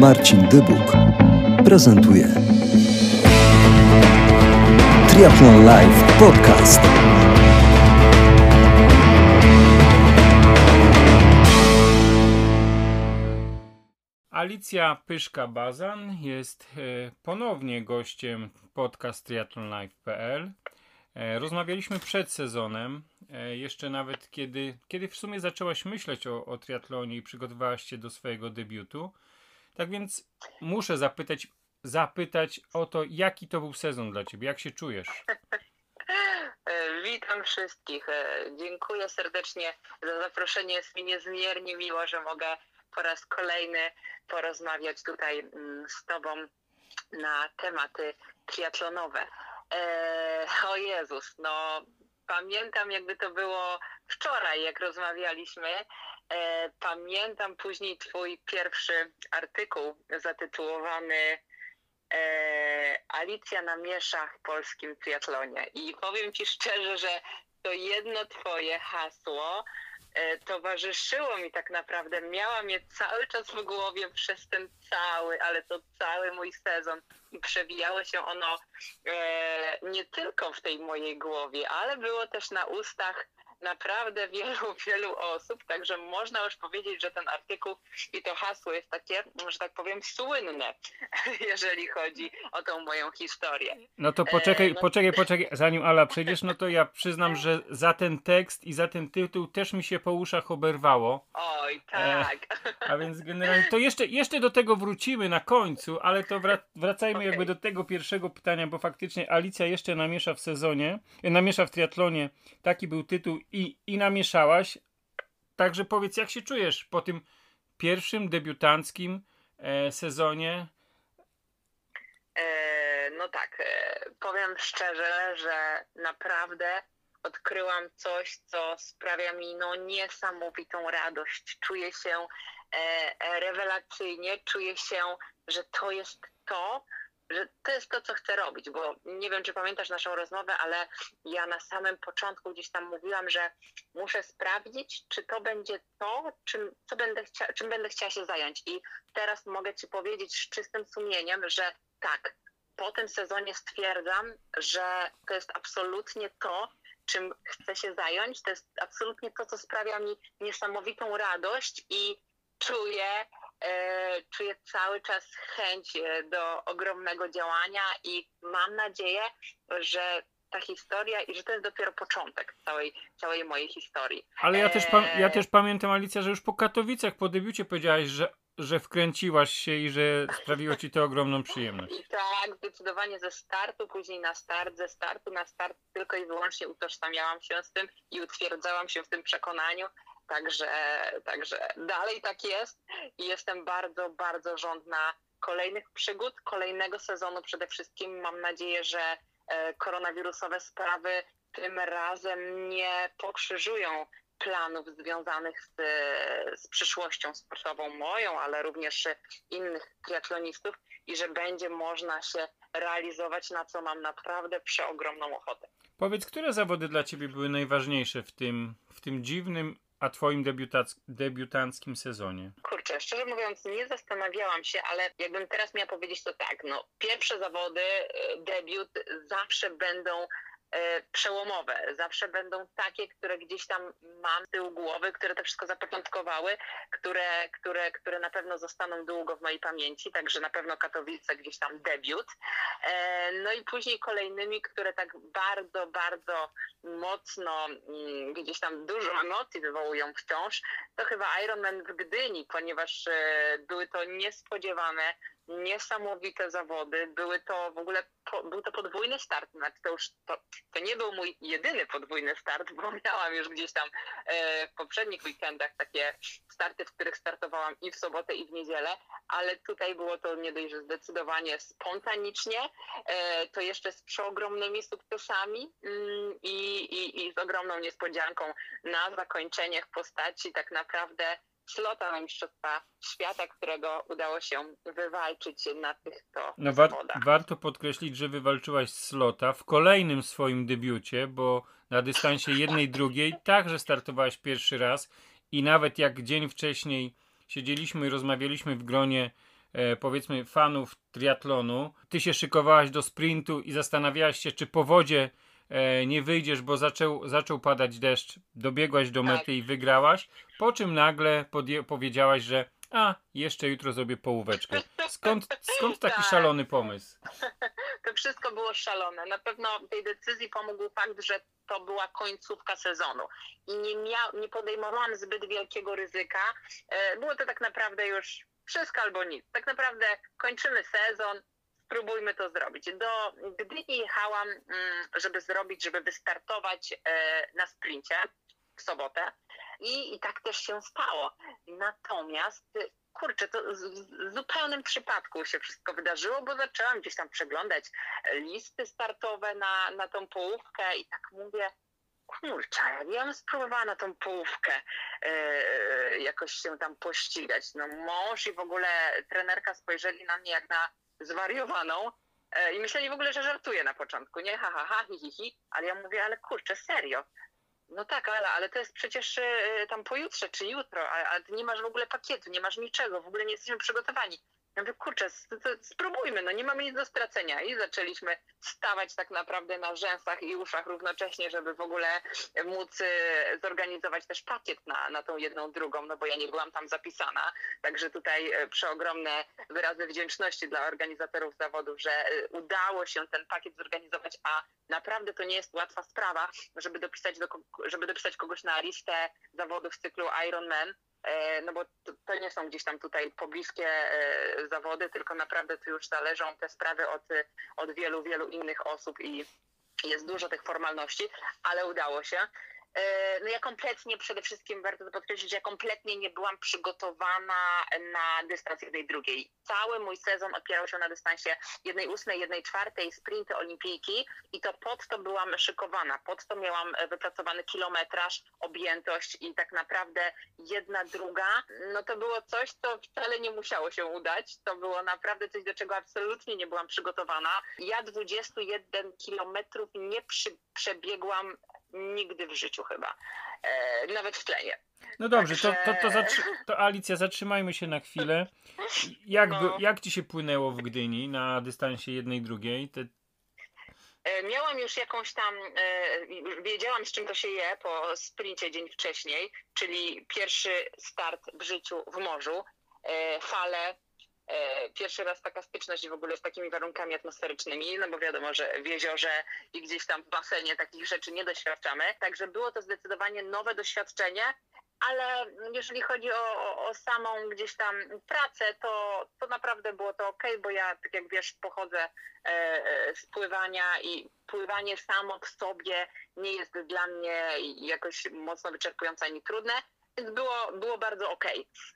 Marcin Dybuk prezentuje Triathlon Live Podcast. Alicja Pyszka-Bazan jest e, ponownie gościem podcast triathlonlive.pl. E, rozmawialiśmy przed sezonem, e, jeszcze nawet kiedy, kiedy w sumie zaczęłaś myśleć o, o triatlonie i przygotowałaś się do swojego debiutu. Tak więc muszę zapytać, zapytać o to, jaki to był sezon dla ciebie, jak się czujesz? Witam wszystkich. Dziękuję serdecznie za zaproszenie. Jest mi niezmiernie miło, że mogę po raz kolejny porozmawiać tutaj mm, z Tobą na tematy triatlonowe. Eee, o Jezus, no pamiętam jakby to było wczoraj, jak rozmawialiśmy. Eee, pamiętam później Twój pierwszy artykuł zatytułowany eee, Alicja na mieszach w polskim triatlonie. I powiem Ci szczerze, że to jedno Twoje hasło E, towarzyszyło mi tak naprawdę. Miałam je cały czas w głowie przez ten cały, ale to cały mój sezon i przewijało się ono e, nie tylko w tej mojej głowie, ale było też na ustach naprawdę wielu, wielu osób, także można już powiedzieć, że ten artykuł i to hasło jest takie, że tak powiem, słynne, jeżeli chodzi o tą moją historię. No to poczekaj, e, no... poczekaj, poczekaj, zanim Ala przejdziesz, no to ja przyznam, że za ten tekst i za ten tytuł też mi się po uszach oberwało. Oj, tak. E, a więc generalnie, to jeszcze, jeszcze do tego wrócimy na końcu, ale to wracajmy okay. jakby do tego pierwszego pytania, bo faktycznie Alicja jeszcze namiesza w sezonie, namiesza w triatlonie, taki był tytuł i, i namieszałaś. Także powiedz, jak się czujesz po tym pierwszym debiutanckim e, sezonie? E, no tak, e, powiem szczerze, że naprawdę odkryłam coś, co sprawia mi no, niesamowitą radość. Czuję się e, rewelacyjnie, czuję się, że to jest to, że to jest to, co chcę robić, bo nie wiem, czy pamiętasz naszą rozmowę, ale ja na samym początku gdzieś tam mówiłam, że muszę sprawdzić, czy to będzie to, czym, co będę chcia, czym będę chciała się zająć. I teraz mogę Ci powiedzieć z czystym sumieniem, że tak, po tym sezonie stwierdzam, że to jest absolutnie to, czym chcę się zająć. To jest absolutnie to, co sprawia mi niesamowitą radość i czuję, czuję cały czas chęć e, do ogromnego działania i mam nadzieję, że ta historia i że to jest dopiero początek całej, całej mojej historii. Ale ja też, ja e, też pamiętam, Alicja, że już po Katowicach, po debiucie powiedziałaś, że, że wkręciłaś się i że sprawiło ci to ogromną przyjemność. I tak, zdecydowanie ze startu, później na start, ze startu na start tylko i wyłącznie utożsamiałam się z tym i utwierdzałam się w tym przekonaniu, Także, także dalej tak jest i jestem bardzo, bardzo żądna kolejnych przygód, kolejnego sezonu przede wszystkim. Mam nadzieję, że e, koronawirusowe sprawy tym razem nie pokrzyżują planów związanych z, z przyszłością sportową moją, ale również innych triatlonistów i że będzie można się realizować, na co mam naprawdę przeogromną ochotę. Powiedz, które zawody dla Ciebie były najważniejsze w tym, w tym dziwnym, a twoim debiutanckim sezonie? Kurczę, szczerze mówiąc, nie zastanawiałam się, ale jakbym teraz miała powiedzieć, to tak, no, pierwsze zawody, y, debiut zawsze będą przełomowe. Zawsze będą takie, które gdzieś tam mam z tyłu głowy, które to wszystko zapoczątkowały, które, które, które na pewno zostaną długo w mojej pamięci, także na pewno Katowice gdzieś tam debiut. E, no i później kolejnymi, które tak bardzo, bardzo mocno mm, gdzieś tam dużo emocji wywołują wciąż, to chyba Ironman w Gdyni, ponieważ e, były to niespodziewane niesamowite zawody. Były to w ogóle, po, był to podwójny start, znaczy to już to, to nie był mój jedyny podwójny start, bo miałam już gdzieś tam e, w poprzednich weekendach takie starty, w których startowałam i w sobotę i w niedzielę, ale tutaj było to nie dość, że zdecydowanie spontanicznie, e, to jeszcze z przeogromnymi sukcesami mm, i, i, i z ogromną niespodzianką na zakończenie w postaci tak naprawdę slota na Mistrzostwa Świata, którego udało się wywalczyć na tych to no, war Warto podkreślić, że wywalczyłaś slota w kolejnym swoim debiucie, bo na dystansie jednej, drugiej także startowałaś pierwszy raz i nawet jak dzień wcześniej siedzieliśmy i rozmawialiśmy w gronie e, powiedzmy fanów triatlonu, ty się szykowałaś do sprintu i zastanawiałaś się, czy po wodzie nie wyjdziesz, bo zaczął, zaczął padać deszcz, dobiegłaś do Tak. mety i wygrałaś, po czym nagle podje- powiedziałaś, że a, jeszcze jutro zrobię połóweczkę. Skąd, skąd taki Tak. szalony pomysł? to wszystko było szalone. Na pewno tej decyzji pomógł fakt, że to była końcówka sezonu i nie, mia- nie podejmowałam zbyt wielkiego ryzyka. E, Było to tak naprawdę już wszystko albo nic. Tak naprawdę kończymy sezon, spróbujmy to zrobić. Do Gdyni jechałam, mm, żeby zrobić, żeby wystartować e, na sprincie w sobotę i, i tak też się stało. Natomiast kurczę, to z, z zupełnym przypadku się wszystko wydarzyło, bo zaczęłam gdzieś tam przeglądać listy startowe na, na tą połówkę i tak mówię, kurczę, ja bym spróbowała na tą połówkę e, jakoś się tam pościgać. No mąż i w ogóle trenerka spojrzeli na mnie jak na zwariowaną e, i myśleli w ogóle, że żartuję na początku, nie? Ha, ha, ha, hi, hi, hi. Ale ja mówię, ale kurczę, serio. No tak, ale, ale to jest przecież e, tam pojutrze czy jutro, a, a nie masz w ogóle pakietu, nie masz niczego, w ogóle nie jesteśmy przygotowani. Ja mówię, kurczę, spróbujmy, no nie mamy nic do stracenia. I zaczęliśmy stawać tak naprawdę na rzęsach i uszach równocześnie, żeby w ogóle móc e, zorganizować też pakiet na, na tą jedną drugą, no bo ja nie byłam tam zapisana. Także tutaj e, przeogromne wyrazy wdzięczności dla organizatorów zawodów, że e, udało się ten pakiet zorganizować, a naprawdę to nie jest łatwa sprawa, żeby dopisać, do, żeby dopisać kogoś na listę zawodów z cyklu Ironman. E, No bo to, to nie są gdzieś tam tutaj pobliskie e, zawody, tylko naprawdę tu już zależą te sprawy od, od wielu, wielu innych osób i jest dużo tych formalności, ale udało się. E, No ja kompletnie, przede wszystkim warto to podkreślić, ja kompletnie nie byłam przygotowana na dystans jednej drugiej. Cały mój sezon opierał się na dystansie jednej ósmej, jednej czwartej, sprinty olimpijki i to pod to byłam szykowana, pod to miałam e, wypracowany kilometraż, objętość i tak naprawdę jedna druga, no to było coś, co wcale nie musiało się udać. To było naprawdę coś, do czego absolutnie nie byłam przygotowana. Ja 21 kilometrów nie przy, przebiegłam nigdy w życiu chyba. E, nawet w tlenie. No dobrze, to, to, to, Także- zatrzy- to Alicja, zatrzymajmy się na chwilę. Jak, No. jak ci się płynęło w Gdyni na dystansie jednej drugiej? Te, E, Miałam już jakąś tam, e, wiedziałam z czym to się je po sprincie dzień wcześniej, czyli pierwszy start w życiu w morzu, e, fale, pierwszy raz taka styczność w ogóle z takimi warunkami atmosferycznymi, no bo wiadomo, że w jeziorze i gdzieś tam w basenie takich rzeczy nie doświadczamy, także było to zdecydowanie nowe doświadczenie, ale jeżeli chodzi o, o, o samą gdzieś tam pracę, to, to naprawdę było to ok, bo ja, tak jak wiesz, pochodzę e, e, z pływania i pływanie samo w sobie nie jest dla mnie jakoś mocno wyczerpujące ani trudne, więc było, było bardzo ok.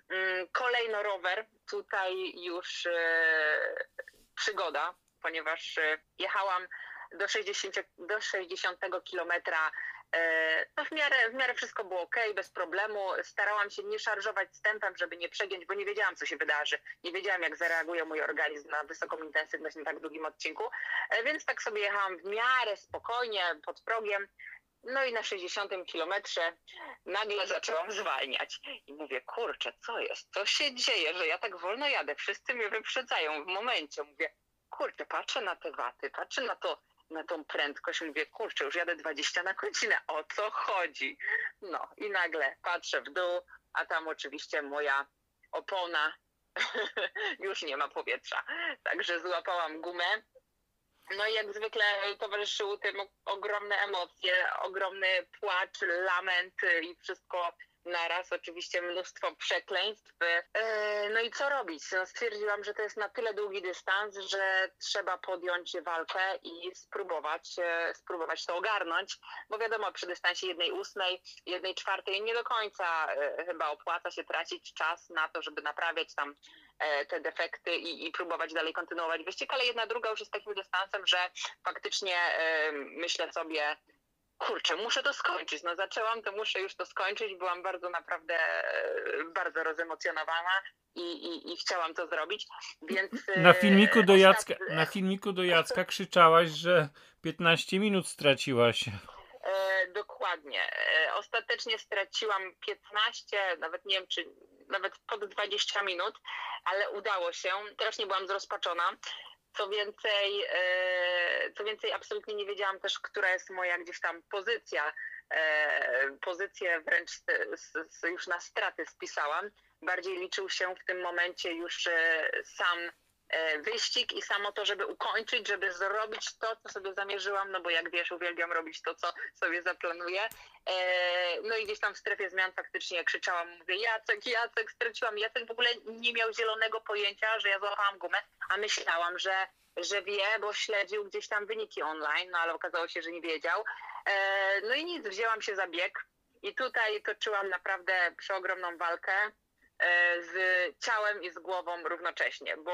Mm, Kolejno rower, tutaj już e, przygoda, ponieważ e, jechałam do 60, do 60 kilometra E, No w miarę, w miarę wszystko było ok, bez problemu. Starałam się nie szarżować z tempem, żeby nie przegiąć, bo nie wiedziałam, co się wydarzy. Nie wiedziałam, jak zareaguje mój organizm na wysoką intensywność na tak długim odcinku. Więc tak sobie jechałam w miarę spokojnie, pod progiem. No i na 60 kilometrze nagle zaczęłam zwalniać. I mówię, kurczę, co jest? Co się dzieje, że ja tak wolno jadę? Wszyscy mnie wyprzedzają w momencie. Mówię, kurczę, patrzę na te waty, patrzę na to, na tą prędkość, mówię, kurczę, już jadę 20 na godzinę, o co chodzi? No i nagle patrzę w dół, a tam oczywiście moja opona już nie ma powietrza. Także złapałam gumę. No i jak zwykle towarzyszyły tym ogromne emocje, ogromny płacz, lament i wszystko naraz, oczywiście mnóstwo przekleństw. E, No i co robić? No stwierdziłam, że to jest na tyle długi dystans, że trzeba podjąć walkę i spróbować, e, spróbować to ogarnąć, bo wiadomo, przy dystansie jednej ósmej, jednej czwartej nie do końca e, chyba opłaca się tracić czas na to, żeby naprawiać tam te defekty i, i próbować dalej kontynuować wyścig, ale jedna druga już jest takim dystansem, że faktycznie e, myślę sobie, kurczę, muszę to skończyć. No zaczęłam, to muszę już to skończyć. Byłam bardzo naprawdę e, bardzo rozemocjonowana i, i, i chciałam to zrobić. Więc e, na, filmiku do Jacka, na filmiku do Jacka krzyczałaś, że 15 minut straciłaś. Dokładnie. E, ostatecznie straciłam 15, nawet nie wiem, czy nawet pod 20 minut, ale udało się. Też nie byłam zrozpaczona. Co więcej, e, co więcej, absolutnie nie wiedziałam też, która jest moja gdzieś tam pozycja. E, pozycję wręcz już na straty spisałam. Bardziej liczył się w tym momencie już sam wyścig i samo to, żeby ukończyć, żeby zrobić to, co sobie zamierzyłam, no bo jak wiesz, uwielbiam robić to, co sobie zaplanuję. No i gdzieś tam w strefie zmian faktycznie krzyczałam, mówię Jacek, Jacek, straciłam. Jacek w ogóle nie miał zielonego pojęcia, że ja złapałam gumę, a myślałam, że, że wie, bo śledził gdzieś tam wyniki online, no ale okazało się, że nie wiedział. No i nic, wzięłam się za bieg i tutaj toczyłam naprawdę przeogromną walkę z ciałem i z głową równocześnie, bo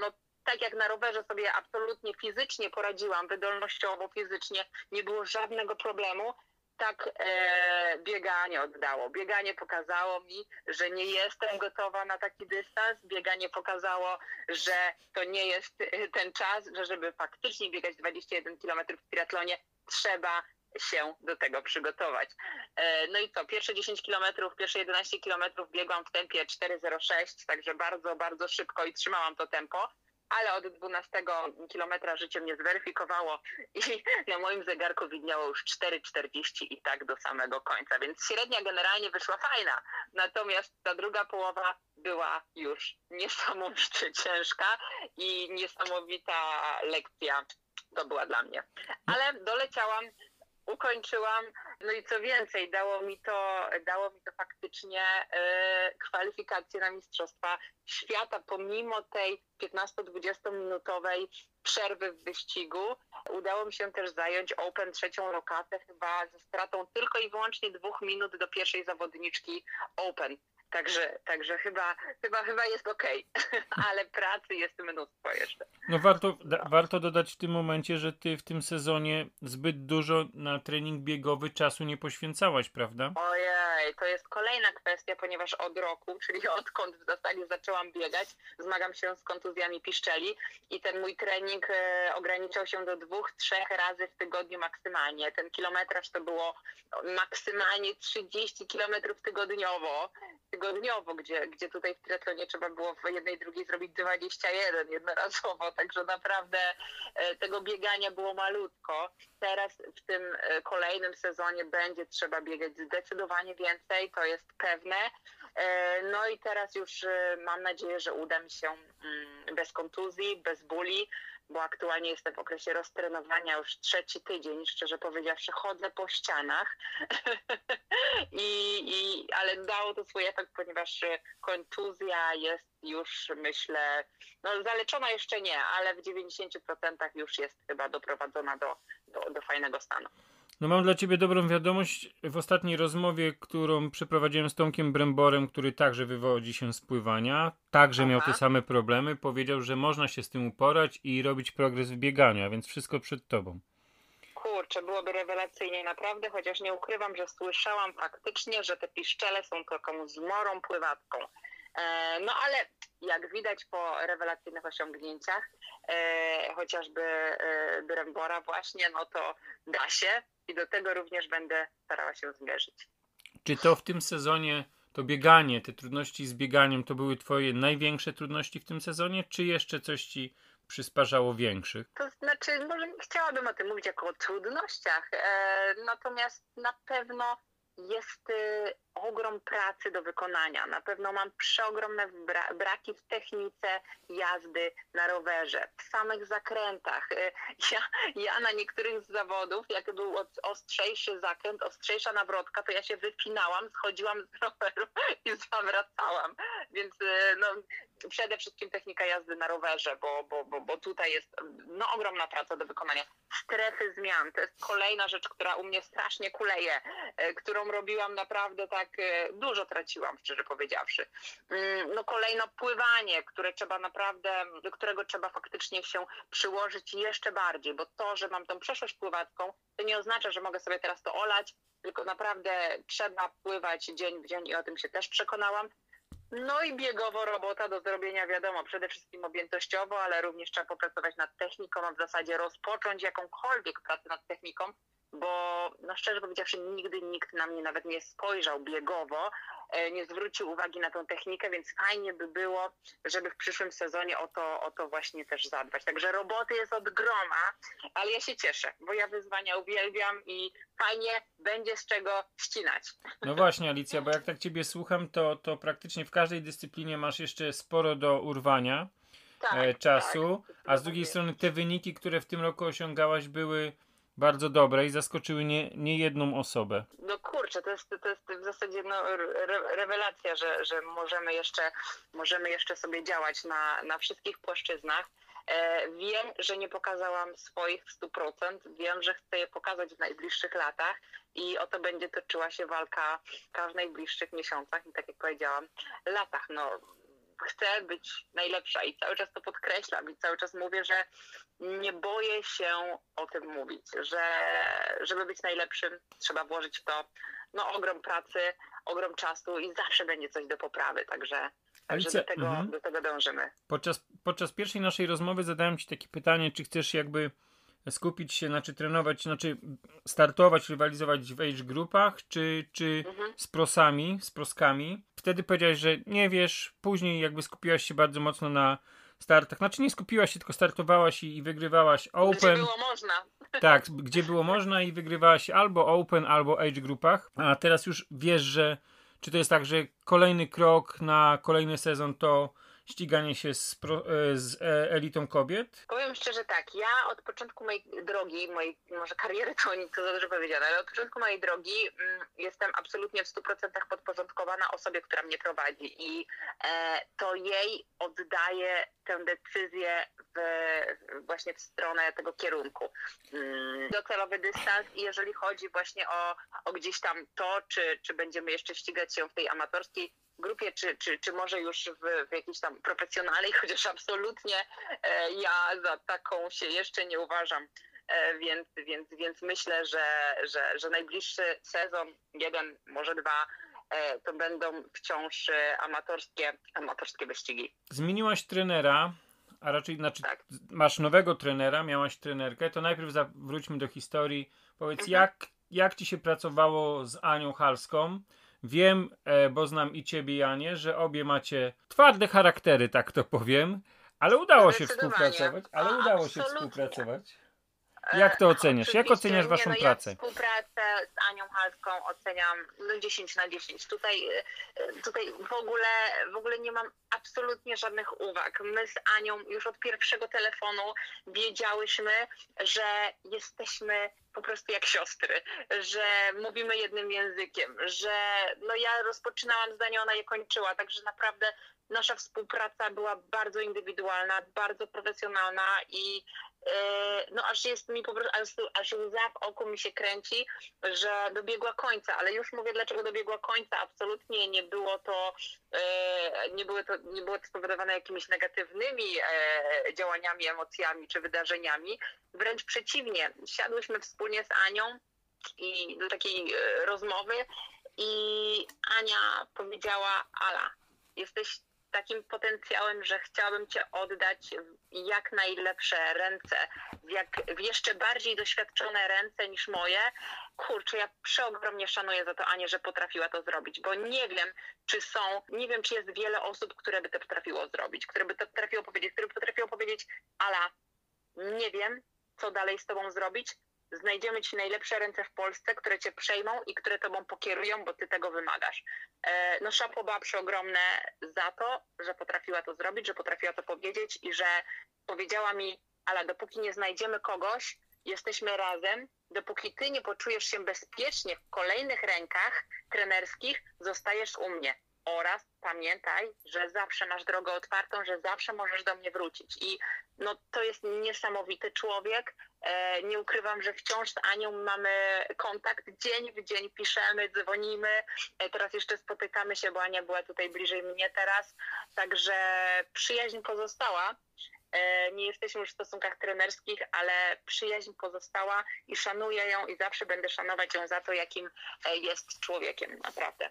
no, tak jak na rowerze sobie absolutnie fizycznie poradziłam, wydolnościowo, fizycznie, nie było żadnego problemu, tak e, bieganie oddało. Bieganie pokazało mi, że nie jestem gotowa na taki dystans. Bieganie pokazało, że to nie jest ten czas, że żeby faktycznie biegać 21 km w triatlonie, trzeba się do tego przygotować. E, no i co, pierwsze 10 kilometrów, pierwsze 11 kilometrów biegłam w tempie 4.06, także bardzo, bardzo szybko i trzymałam to tempo ale od 12 kilometra życie mnie zweryfikowało i na moim zegarku widniało już 4,40 i tak do samego końca, więc średnia generalnie wyszła fajna, natomiast ta druga połowa była już niesamowicie ciężka i niesamowita lekcja to była dla mnie. Ale doleciałam ukończyłam. No i co więcej, dało mi to, dało mi to faktycznie e, kwalifikacje na Mistrzostwa Świata, pomimo tej 15-20 minutowej przerwy w wyścigu. Udało mi się też zająć Open trzecią lokatę, chyba ze stratą tylko i wyłącznie dwóch minut do pierwszej zawodniczki Open. Także, także chyba, chyba, chyba jest okej, okay. ale pracy jest mnóstwo jeszcze. No warto, da, warto dodać w tym momencie, że ty w tym sezonie zbyt dużo na trening biegowy czasu nie poświęcałaś, prawda? Ojej, to jest kolejna kwestia, ponieważ od roku, czyli odkąd w zasadzie zaczęłam biegać, zmagam się z kontuzjami piszczeli i ten mój trening e, ograniczał się do dwóch, trzech razy w tygodniu maksymalnie. Ten kilometraż to było maksymalnie 30 kilometrów tygodniowo tygodniowo, gdzie, gdzie tutaj w triatlonie trzeba było w jednej drugiej zrobić 21 jednorazowo, także naprawdę e, tego biegania było malutko. Teraz w tym e, kolejnym sezonie będzie trzeba biegać zdecydowanie więcej, to jest pewne. E, no i teraz już mam nadzieję, że uda mi się mm, bez kontuzji, bez bóli, bo aktualnie jestem w okresie roztrenowania już trzeci tydzień, szczerze powiedziawszy, chodzę po ścianach, I, i, ale dało to swój efekt, ponieważ kontuzja jest już, myślę, no zaleczona jeszcze nie, ale w 90% już jest chyba doprowadzona do, do, do fajnego stanu. No mam dla Ciebie dobrą wiadomość. W ostatniej rozmowie, którą przeprowadziłem z Tomkiem Bremborem, który także wywodzi się z pływania, także Aha. miał te same problemy, powiedział, że można się z tym uporać i robić progres w bieganiu, a więc wszystko przed Tobą. Kurczę, byłoby rewelacyjnie naprawdę, chociaż nie ukrywam, że słyszałam faktycznie, że te piszczele są taką zmorą pływacką. E, no ale jak widać po rewelacyjnych osiągnięciach, e, chociażby e, Brembora właśnie, no to da się i do tego również będę starała się zmierzyć. Czy to w tym sezonie, to bieganie, te trudności z bieganiem, to były twoje największe trudności w tym sezonie, czy jeszcze coś ci przysparzało większych? To znaczy, może nie chciałabym o tym mówić jako o trudnościach, e, natomiast na pewno jest y, ogrom pracy do wykonania. Na pewno mam przeogromne bra braki w technice jazdy na rowerze, w samych zakrętach. Y, ja, ja na niektórych z zawodów, jak był ostrzejszy zakręt, ostrzejsza nawrotka, to ja się wypinałam, schodziłam z roweru i zawracałam. Więc y, no, przede wszystkim technika jazdy na rowerze, bo, bo, bo, bo tutaj jest no, ogromna praca do wykonania. Strefy zmian to jest kolejna rzecz, która u mnie strasznie kuleje, którą robiłam naprawdę tak tak dużo traciłam, szczerze powiedziawszy. Mm, no kolejno pływanie, które trzeba naprawdę, do którego trzeba faktycznie się przyłożyć jeszcze bardziej, bo to, że mam tą przeszłość pływacką, to nie oznacza, że mogę sobie teraz to olać, tylko naprawdę trzeba pływać dzień w dzień i o tym się też przekonałam. No i biegowo robota do zrobienia, wiadomo, przede wszystkim objętościowo, ale również trzeba popracować nad techniką, a w zasadzie rozpocząć jakąkolwiek pracę nad techniką, bo no szczerze powiedziawszy nigdy nikt na mnie nawet nie spojrzał biegowo, e, nie zwrócił uwagi na tą technikę, więc fajnie by było, żeby w przyszłym sezonie o to, o to właśnie też zadbać. Także roboty jest od groma, ale ja się cieszę, bo ja wyzwania uwielbiam i fajnie będzie z czego ścinać. No właśnie, Alicja, bo jak tak ciebie słucham, to, to praktycznie w każdej dyscyplinie masz jeszcze sporo do urwania Tak, e, czasu, tak, a z drugiej strony te wyniki, które w tym roku osiągałaś, były bardzo dobre i zaskoczyły nie, nie jedną osobę. No kurczę, to jest, to jest w zasadzie no, re, rewelacja, że, że możemy, jeszcze, możemy jeszcze sobie działać na, na wszystkich płaszczyznach. E, wiem, że nie pokazałam swoich w 100%, wiem, że chcę je pokazać w najbliższych latach i o to będzie toczyła się walka w najbliższych miesiącach i tak jak powiedziałam, latach. No, chcę być najlepsza i cały czas to podkreślam i cały czas mówię, że nie boję się o tym mówić, że żeby być najlepszym trzeba włożyć w to no, ogrom pracy, ogrom czasu i zawsze będzie coś do poprawy, także, Alicja, do, tego, mhm. do tego dążymy. Podczas, podczas pierwszej naszej rozmowy zadałem Ci takie pytanie, czy chcesz jakby skupić się, znaczy trenować, znaczy startować, rywalizować w age grupach, czy, czy Mhm. z prosami, z proskami. Wtedy powiedziałeś, że nie wiesz, później jakby skupiłaś się bardzo mocno na startach. Znaczy nie skupiłaś się, tylko startowałaś i, i wygrywałaś Gdzie Open. było można. Tak, gdzie było można i wygrywałaś albo Open, albo age grupach. A teraz już wiesz, że czy to jest tak, że kolejny krok na kolejny sezon to ściganie się z, pro, e, z e, elitą kobiet? Powiem szczerze tak, ja od początku mojej drogi, mojej może kariery to to za dużo powiedziane, ale od początku mojej drogi mm, jestem absolutnie w 100% podporządkowana osobie, która mnie prowadzi i e, to jej oddaje tę decyzję w, właśnie w stronę tego kierunku. Mm, docelowy dystans i jeżeli chodzi właśnie o, o gdzieś tam to, czy, czy będziemy jeszcze ścigać się w tej amatorskiej grupie, czy, czy, czy może już w, w jakiejś tam profesjonalnej, chociaż absolutnie e, ja za taką się jeszcze nie uważam. E, więc, więc, więc myślę, że, że, że najbliższy sezon, jeden, może dwa, e, to będą wciąż e, amatorskie, amatorskie wyścigi. Zmieniłaś trenera, a raczej znaczy Tak. masz nowego trenera, miałaś trenerkę, to najpierw wróćmy do historii. Powiedz, Mhm. jak, jak ci się pracowało z Anią Halską? Wiem, e, bo znam i ciebie, Janie, że obie macie twarde charaktery, tak to powiem, ale udało się współpracować. Ale A, udało się współpracować. E, Jak to oceniasz? Jak oceniasz waszą nie, no, pracę? Ja współpracę z Anią Halską oceniam no 10 na 10. Tutaj, e, tutaj w, ogóle, w ogóle nie mam absolutnie żadnych uwag. My z Anią już od pierwszego telefonu wiedziałyśmy, że jesteśmy po prostu jak siostry, że mówimy jednym językiem, że no ja rozpoczynałam zdanie, ona je kończyła, także naprawdę nasza współpraca była bardzo indywidualna, bardzo profesjonalna i e, no aż jest mi po prostu, aż, łza w oku mi się kręci, że dobiegła końca, ale już mówię dlaczego dobiegła końca, absolutnie nie było to, e, nie, były to nie było to spowodowane jakimiś negatywnymi e, działaniami, emocjami czy wydarzeniami, wręcz przeciwnie, siadłyśmy wspólnie z Anią i do takiej rozmowy i Ania powiedziała, Ala, jesteś takim potencjałem, że chciałabym Cię oddać w jak najlepsze ręce, w, jak, w jeszcze bardziej doświadczone ręce niż moje. Kurczę, ja przeogromnie szanuję za to Anię, że potrafiła to zrobić, bo nie wiem, czy są, nie wiem, czy jest wiele osób, które by to potrafiło zrobić, które by to potrafiło powiedzieć, które by potrafiło powiedzieć, Ala, nie wiem, co dalej z Tobą zrobić, znajdziemy Ci najlepsze ręce w Polsce, które Cię przejmą i które Tobą pokierują, bo Ty tego wymagasz. E, No szapoba przeogromne za to, że potrafiła to zrobić, że potrafiła to powiedzieć i że powiedziała mi, ale dopóki nie znajdziemy kogoś, jesteśmy razem, dopóki Ty nie poczujesz się bezpiecznie w kolejnych rękach trenerskich, zostajesz u mnie. Oraz pamiętaj, że zawsze masz drogę otwartą, że zawsze możesz do mnie wrócić. I no, to jest niesamowity człowiek. E, nie ukrywam, że wciąż z Anią mamy kontakt. Dzień w dzień piszemy, dzwonimy. E, teraz jeszcze spotykamy się, bo Ania była tutaj bliżej mnie teraz. Także przyjaźń pozostała. E, Nie jesteśmy już w stosunkach trenerskich, ale przyjaźń pozostała i szanuję ją i zawsze będę szanować ją za to, jakim e, jest człowiekiem, naprawdę.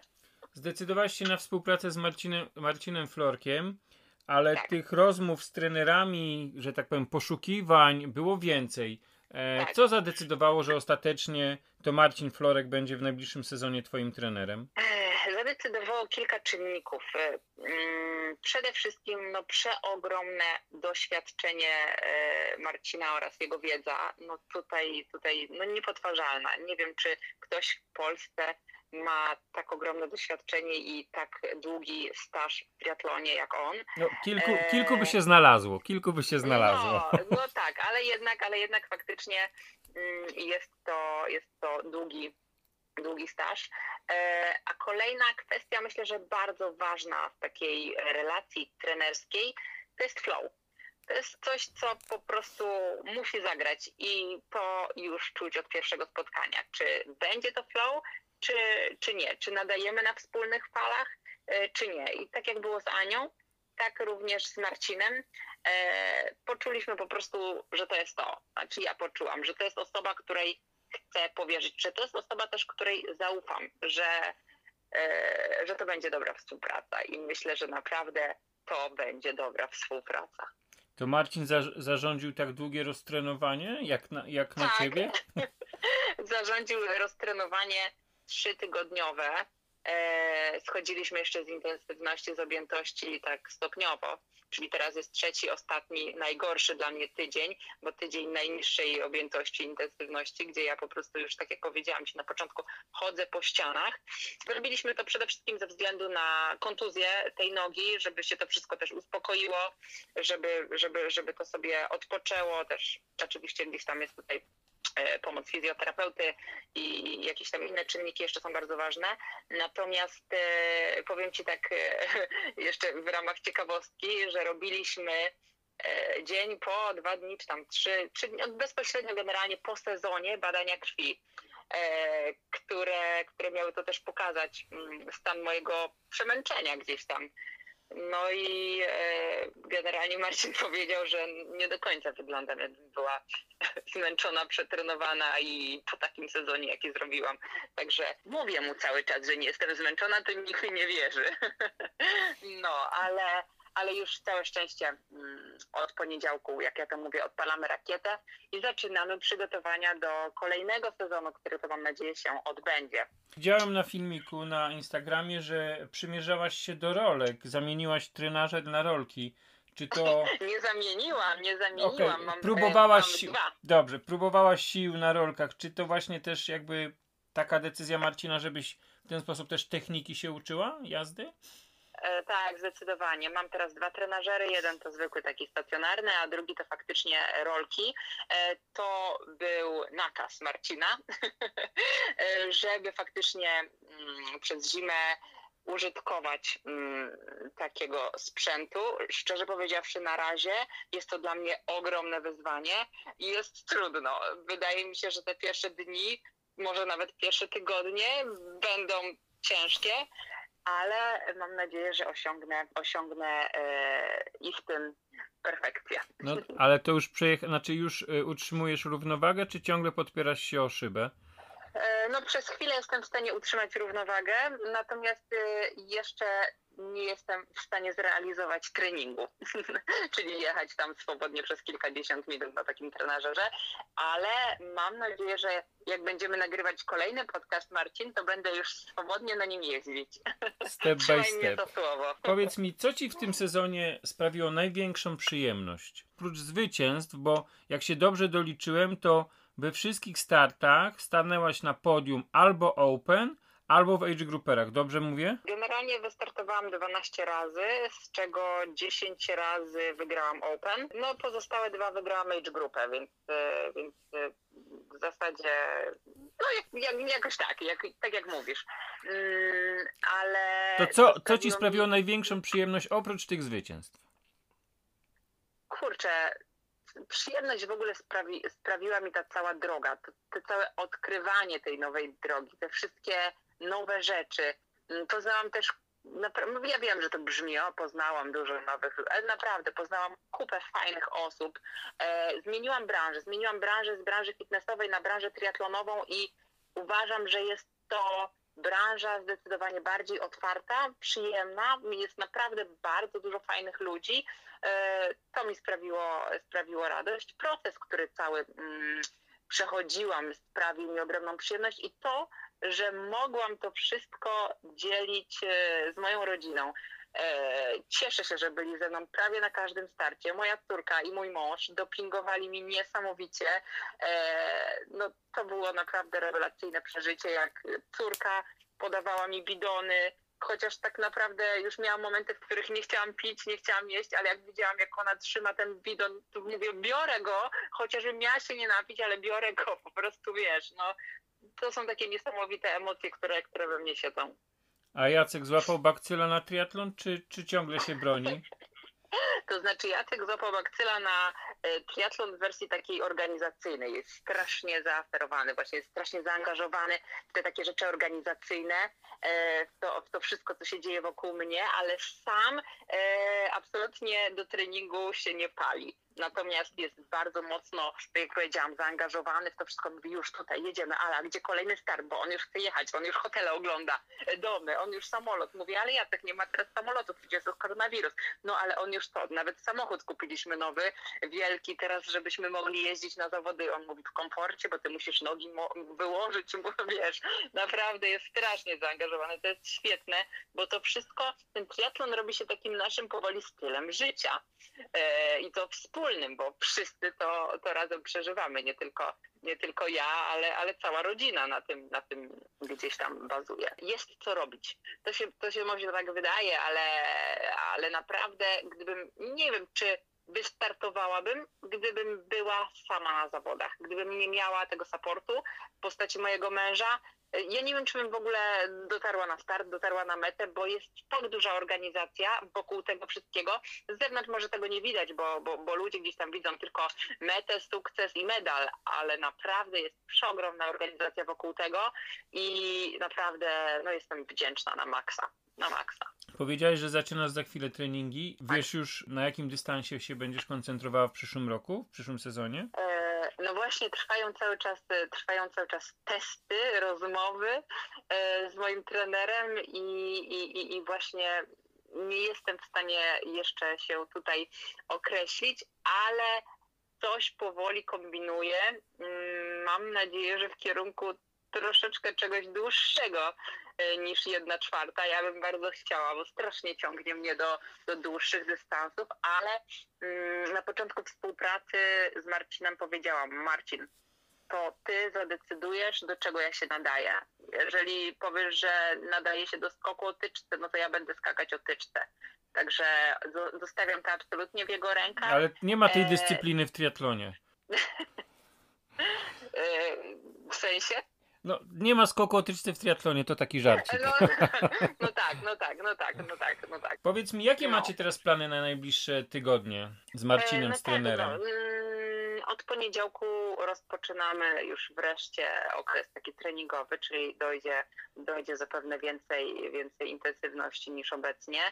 Zdecydowałaś się na współpracę z Marcinem, Marcinem Florkiem, ale Tak. tych rozmów z trenerami, że tak powiem, poszukiwań było więcej. E, Tak. Co zadecydowało, że ostatecznie to Marcin Florek będzie w najbliższym sezonie twoim trenerem? Ech, Zadecydowało kilka czynników. E, mm, Przede wszystkim no, przeogromne doświadczenie e, Marcina oraz jego wiedza. No tutaj, tutaj no, niepodważalna. Nie wiem, czy ktoś w Polsce ma tak ogromne doświadczenie i tak długi staż w triatlonie jak on. No, kilku, Eee. kilku by się znalazło, kilku by się znalazło. No, no tak, ale jednak, ale jednak faktycznie mm, jest to, jest to długi, długi staż. E, A kolejna kwestia, myślę, że bardzo ważna w takiej relacji trenerskiej, to jest flow. To jest coś, co po prostu musi zagrać i to już czuć od pierwszego spotkania. Czy będzie to flow, czy, czy nie? Czy nadajemy na wspólnych falach, e, czy nie? I tak jak było z Anią, tak również z Marcinem, e, poczuliśmy po prostu, że to jest to. Znaczy ja poczułam, że to jest osoba, której chcę powierzyć, że to jest osoba też, której zaufam, że, e, że to będzie dobra współpraca i myślę, że naprawdę to będzie dobra współpraca. To Marcin za, zarządził tak długie roztrenowanie, jak na, jak na Tak. ciebie? Zarządził roztrenowanie trzytygodniowe. E, schodziliśmy jeszcze z intensywności, z objętości tak stopniowo, czyli teraz jest trzeci, ostatni, najgorszy dla mnie tydzień, bo tydzień najniższej objętości, intensywności, gdzie ja po prostu już, tak jak powiedziałam Ci na początku, chodzę po ścianach. Robiliśmy to przede wszystkim ze względu na kontuzję tej nogi, żeby się to wszystko też uspokoiło, żeby, żeby, żeby to sobie odpoczęło. Też oczywiście gdzieś tam jest tutaj pomoc fizjoterapeuty i jakieś tam inne czynniki jeszcze są bardzo ważne. Natomiast e, powiem Ci tak e, jeszcze w ramach ciekawostki, że robiliśmy e, dzień po, dwa dni, czy tam trzy, trzy dni, bezpośrednio generalnie po sezonie badania krwi, e, które, które miały to też pokazać mm, stan mojego przemęczenia gdzieś tam. No i e, generalnie Marcin powiedział, że nie do końca wyglądam, jakbym była zmęczona, przetrenowana i po takim sezonie, jaki zrobiłam. Także mówię mu cały czas, że nie jestem zmęczona, to nikt mi nie wierzy. No, ale, ale już całe szczęście mm, od poniedziałku, jak ja to mówię, odpalamy rakietę i zaczynamy przygotowania do kolejnego sezonu, który to mam nadzieję się odbędzie. Widziałem na filmiku na Instagramie, że przymierzałaś się do rolek, zamieniłaś trenarze na rolki. Czy to... Nie zamieniłam, nie zamieniłam. Mam, próbowałaś mam sił... dwa. Dobrze, próbowałaś sił na rolkach. Czy to właśnie też jakby taka decyzja Marcina, żebyś w ten sposób też techniki się uczyła jazdy? E, tak, zdecydowanie. Mam teraz dwa trenażery. Jeden to zwykły taki stacjonarny, a drugi to faktycznie rolki. E, to był nakaz Marcina, żeby faktycznie mm, przez zimę użytkować mm, takiego sprzętu. Szczerze powiedziawszy, na razie jest to dla mnie ogromne wyzwanie i jest trudno. Wydaje mi się, że te pierwsze dni, może nawet pierwsze tygodnie będą ciężkie, ale mam nadzieję, że osiągnę, osiągnę e, i w tym perfekcję. No, ale to już przejecha... znaczy już y, utrzymujesz równowagę, czy ciągle podpierasz się o szybę? E, No przez chwilę jestem w stanie utrzymać równowagę, natomiast e, jeszcze nie jestem w stanie zrealizować treningu, czyli jechać tam swobodnie przez kilkadziesiąt minut na takim trenażerze, ale mam nadzieję, że jak będziemy nagrywać kolejny podcast, Marcin, to będę już swobodnie na nim jeździć. Step by step. to słowo. Powiedz mi, co ci w tym sezonie sprawiło największą przyjemność? Prócz zwycięstw, bo jak się dobrze doliczyłem, to we wszystkich startach stanęłaś na podium albo Open, albo w age grouperach. Dobrze mówię? Generalnie wystartowałam 12 razy, z czego 10 razy wygrałam Open. No pozostałe dwa wygrałam Age Grupę, więc, e, więc e, w zasadzie no jak, jak, jakoś tak, jak, tak jak mówisz. Mm, ale... To co, co ci sprawiło największą przyjemność oprócz tych zwycięstw? Kurczę, przyjemność w ogóle sprawi, sprawiła mi ta cała droga, to, to całe odkrywanie tej nowej drogi, te wszystkie nowe rzeczy. Mm, Poznałam też, no ja wiem, że to brzmi, o poznałam dużo nowych, ale naprawdę poznałam kupę fajnych osób. E, zmieniłam branżę, zmieniłam branżę z branży fitnessowej na branżę triatlonową i uważam, że jest to branża zdecydowanie bardziej otwarta, przyjemna, jest naprawdę bardzo dużo fajnych ludzi. E, To mi sprawiło, sprawiło radość. Proces, który cały mm, przechodziłam, sprawił mi ogromną przyjemność i to, że mogłam to wszystko dzielić e, z moją rodziną. E, cieszę się, że byli ze mną prawie na każdym starcie. Moja córka i mój mąż dopingowali mi niesamowicie. E, no, to było naprawdę rewelacyjne przeżycie, jak córka podawała mi bidony, chociaż tak naprawdę już miałam momenty, w których nie chciałam pić, nie chciałam jeść, ale jak widziałam, jak ona trzyma ten bidon, to mówię, biorę go, chociażbym miała się nie napić, ale biorę go, po prostu wiesz, no. To są takie niesamowite emocje, które, które we mnie siedzą. A Jacek złapał bakcyla na triatlon, czy, czy ciągle się broni? To znaczy Jacek złapał bakcyla na e, triatlon w wersji takiej organizacyjnej. Jest strasznie zaaferowany, właśnie jest strasznie zaangażowany w te takie rzeczy organizacyjne, e, w to, w to wszystko, co się dzieje wokół mnie, ale sam e, absolutnie do treningu się nie pali. Natomiast jest bardzo mocno, tak jak powiedziałam, zaangażowany w to wszystko. Mówi, już tutaj jedziemy, ale gdzie kolejny start, bo on już chce jechać, on już hotele ogląda, domy, on już samolot. Mówi, ale Jacek nie ma teraz samolotu, przecież jest koronawirus. No ale on już to, nawet samochód kupiliśmy nowy, wielki teraz, żebyśmy mogli jeździć na zawody. On mówi w komforcie, bo ty musisz nogi wyłożyć, bo wiesz, naprawdę jest strasznie zaangażowany. To jest świetne, bo to wszystko, ten triatlon robi się takim naszym powoli stylem życia. E, I to wspólnym, bo wszyscy to, to razem przeżywamy, nie tylko, nie tylko ja, ale, ale cała rodzina na tym, na tym gdzieś tam bazuje. Jest co robić. To się, to się może tak wydaje, ale, ale naprawdę, gdybym, nie wiem, czy wystartowałabym, gdybym była sama na zawodach, gdybym nie miała tego supportu w postaci mojego męża, ja nie wiem, czy bym w ogóle dotarła na start, dotarła na metę, bo jest tak duża organizacja wokół tego wszystkiego. Z zewnątrz może tego nie widać, bo, bo, bo ludzie gdzieś tam widzą tylko metę, sukces i medal, ale naprawdę jest przeogromna organizacja wokół tego i naprawdę no, jestem wdzięczna na maksa. Na maksa. Powiedziałeś, że zaczynasz za chwilę treningi. Wiesz już, na jakim dystansie się będziesz koncentrowała w przyszłym roku, w przyszłym sezonie? E, no właśnie trwają cały czas, trwają cały czas testy, rozmowy e, z moim trenerem i, i, i właśnie nie jestem w stanie jeszcze się tutaj określić, ale coś powoli kombinuję. Mm, mam nadzieję, że w kierunku troszeczkę czegoś dłuższego e, niż jedna czwarta. Ja bym bardzo chciała, bo strasznie ciągnie mnie do, do dłuższych dystansów, ale mm, na początku współpracy z Marcinem powiedziałam, Marcin, to ty zadecydujesz, do czego ja się nadaję. Jeżeli powiesz, że nadaje się do skoku o tyczce, no to ja będę skakać o tyczce. Także zostawiam to absolutnie w jego rękach. Ale nie ma tej e, dyscypliny w triatlonie. E, w sensie? No, nie ma skoku o tyczce w triatlonie, to taki żarcik. No, no tak, no tak, no tak, no tak, no tak. Powiedz mi, jakie no. macie teraz plany na najbliższe tygodnie z Marcinem, e, z trenerem? Tak, no od poniedziałku rozpoczynamy już wreszcie okres taki treningowy, czyli dojdzie, dojdzie zapewne więcej, więcej intensywności niż obecnie.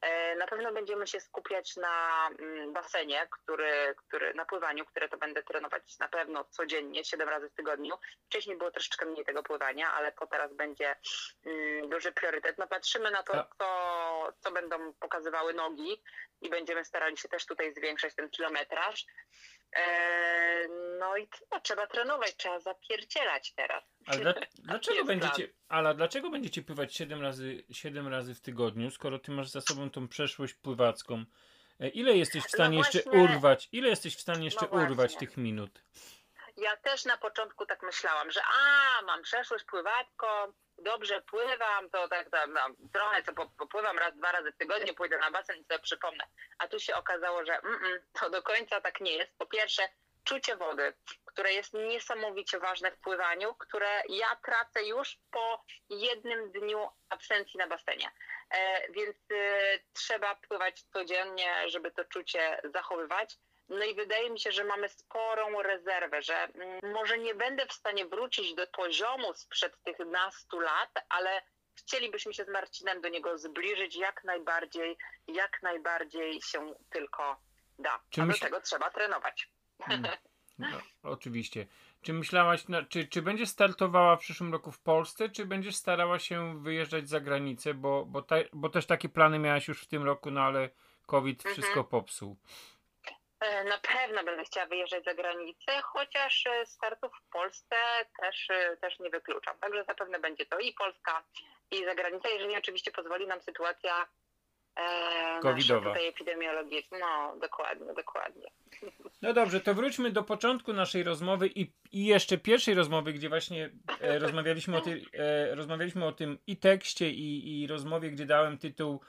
E, na pewno będziemy się skupiać na mm, basenie, który, który, na pływaniu, które to będę trenować na pewno codziennie, 7 razy w tygodniu. Wcześniej było troszeczkę mniej tego pływania, ale to teraz będzie mm, duży priorytet. No patrzymy na to, tak. co, co będą pokazywały nogi i będziemy starali się też tutaj zwiększać ten kilometraż. Eee, no i trzeba trenować, trzeba zapierdzielać teraz. Ale dla, dlaczego będziecie, Ala, dlaczego będziecie pływać 7 razy, 7 razy w tygodniu, skoro ty masz za sobą tą przeszłość pływacką? E, ile jesteś w stanie no jeszcze urwać? Ile jesteś w stanie jeszcze no urwać tych minut? Ja też na początku tak myślałam, że a, mam przeszłość pływacką, dobrze pływam, to tak tam, no, trochę co popływam raz, dwa razy w tygodniu, pójdę na basen i sobie przypomnę. A tu się okazało, że mm, mm, to do końca tak nie jest. Po pierwsze, czucie wody, które jest niesamowicie ważne w pływaniu, które ja tracę już po jednym dniu absencji na basenie. E, więc y, trzeba pływać codziennie, żeby to czucie zachowywać. No i wydaje mi się, że mamy sporą rezerwę, że mm, może nie będę w stanie wrócić do poziomu sprzed tych nastu lat, ale chcielibyśmy się z Marcinem do niego zbliżyć jak najbardziej, jak najbardziej się tylko da. Czy A myśl... do tego trzeba trenować. Mm. No, oczywiście. Czy myślałaś, czy, czy będziesz startowała w przyszłym roku w Polsce, czy będziesz starała się wyjeżdżać za granicę, bo, bo, ta, bo też takie plany miałaś już w tym roku, no ale COVID wszystko mhm. popsuł. E, Na pewno będę chciała wyjeżdżać za granicę, chociaż e, startów w Polsce też, e, też nie wykluczam. Także zapewne będzie to i Polska, i zagranica, jeżeli oczywiście pozwoli nam sytuacja Covidowa. tutaj epidemiologiczna. No, dokładnie, dokładnie. No dobrze, to wróćmy do początku naszej rozmowy i, i jeszcze pierwszej rozmowy, gdzie właśnie e, rozmawialiśmy, o ty, e, rozmawialiśmy o tym i tekście, i, i rozmowie, gdzie dałem tytuł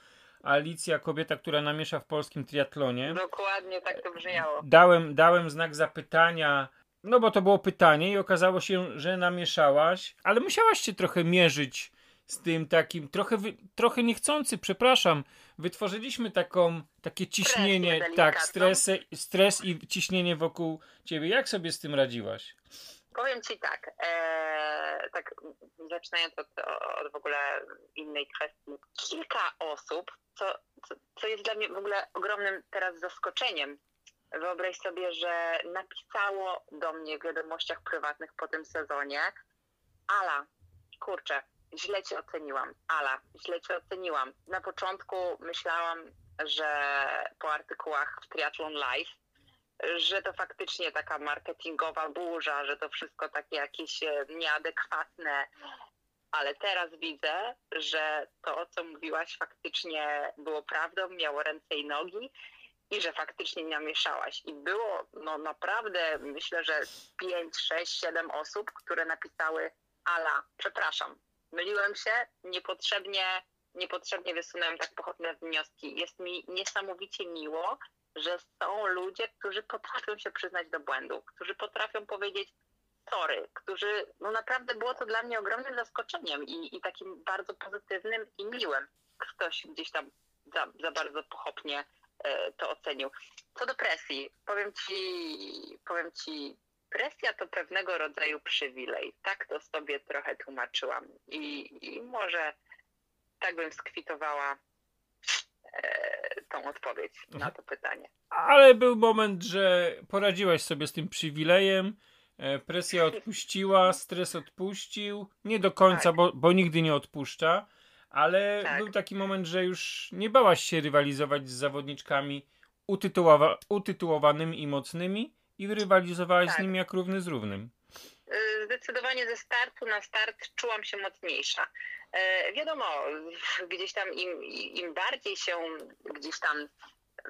Alicja, kobieta, która namiesza w polskim triatlonie. Dokładnie tak to brzmiało. Dałem, dałem znak zapytania, no bo to było pytanie i okazało się, że namieszałaś, ale musiałaś się trochę mierzyć z tym takim, trochę, wy, trochę niechcący, przepraszam, wytworzyliśmy taką, takie ciśnienie, tak, stres, stres i ciśnienie wokół ciebie. Jak sobie z tym radziłaś? Powiem Ci tak, e, tak zaczynając od, od w ogóle innej kwestii. Kilka osób, co, co, co jest dla mnie w ogóle ogromnym teraz zaskoczeniem. Wyobraź sobie, że napisało do mnie w wiadomościach prywatnych po tym sezonie Ala, kurczę, źle Cię oceniłam. Ala, źle Cię oceniłam. Na początku myślałam, że po artykułach w Triathlon Live że to faktycznie taka marketingowa burza, że to wszystko takie jakieś e, nieadekwatne, ale teraz widzę, że to, co mówiłaś, faktycznie było prawdą, miało ręce i nogi i że faktycznie nie namieszałaś. I było no naprawdę, myślę, że 5, 6, 7 osób, które napisały Ala, przepraszam, myliłem się, niepotrzebnie, niepotrzebnie wysunąłem tak pochopne wnioski. Jest mi niesamowicie miło, że są ludzie, którzy potrafią się przyznać do błędu, którzy potrafią powiedzieć sorry, którzy, no naprawdę było to dla mnie ogromnym zaskoczeniem i, i takim bardzo pozytywnym i miłym. Ktoś gdzieś tam za, za bardzo pochopnie e, to ocenił. Co do presji, powiem ci, powiem ci, presja to pewnego rodzaju przywilej. Tak to sobie trochę tłumaczyłam i, i może tak bym skwitowała tą odpowiedź na to pytanie. Ale był moment, że poradziłaś sobie z tym przywilejem, e, presja odpuściła, stres odpuścił, nie do końca, Tak. bo, bo nigdy nie odpuszcza, ale Tak. był taki moment, że już nie bałaś się rywalizować z zawodniczkami utytułowa- utytułowanymi i mocnymi i rywalizowałaś z Tak. nimi jak równy z równym. Y, Zdecydowanie ze startu na start czułam się mocniejsza. E, Wiadomo, gdzieś tam im, im bardziej się gdzieś tam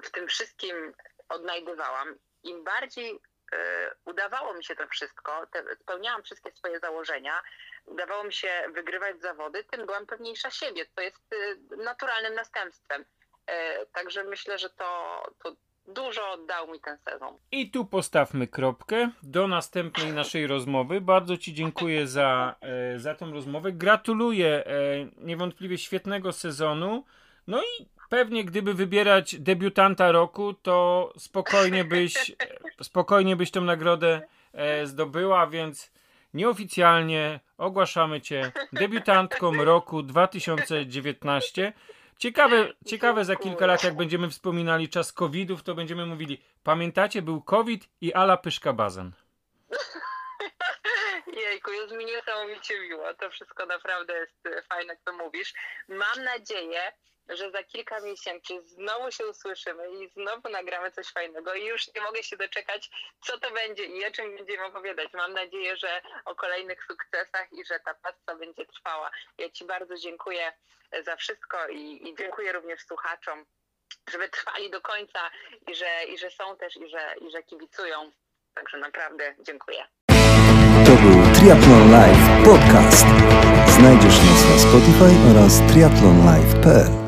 w tym wszystkim odnajdywałam, im bardziej e, udawało mi się to wszystko, spełniałam wszystkie swoje założenia, udawało mi się wygrywać zawody, tym byłam pewniejsza siebie, co jest y, naturalnym następstwem. E, Także myślę, że to, to dużo dał mi ten sezon. I tu postawmy kropkę do następnej naszej rozmowy. Bardzo Ci dziękuję za, e, za tą rozmowę. Gratuluję e, niewątpliwie świetnego sezonu. No i pewnie gdyby wybierać debiutanta roku, to spokojnie byś, spokojnie byś tą nagrodę e, zdobyła, więc nieoficjalnie ogłaszamy Cię debiutantką roku 2019. Ciekawe, ciekawe za kilka lat, jak będziemy wspominali czas covidów, to będziemy mówili, pamiętacie, był covid i Ala Pyszka Bazan. Jejku, jest mi niesamowicie miło. To wszystko naprawdę jest fajne, co mówisz. Mam nadzieję, że za kilka miesięcy znowu się usłyszymy i znowu nagramy coś fajnego i już nie mogę się doczekać, co to będzie i o czym będziemy opowiadać. Mam nadzieję, że o kolejnych sukcesach i że ta pasja będzie trwała. Ja Ci bardzo dziękuję za wszystko i, i dziękuję również słuchaczom, że wytrwali do końca i że, i że są też i że, i że kibicują. Także naprawdę dziękuję. To był Triathlon Live Podcast. Znajdziesz nas na Spotify oraz triathlonlive.pl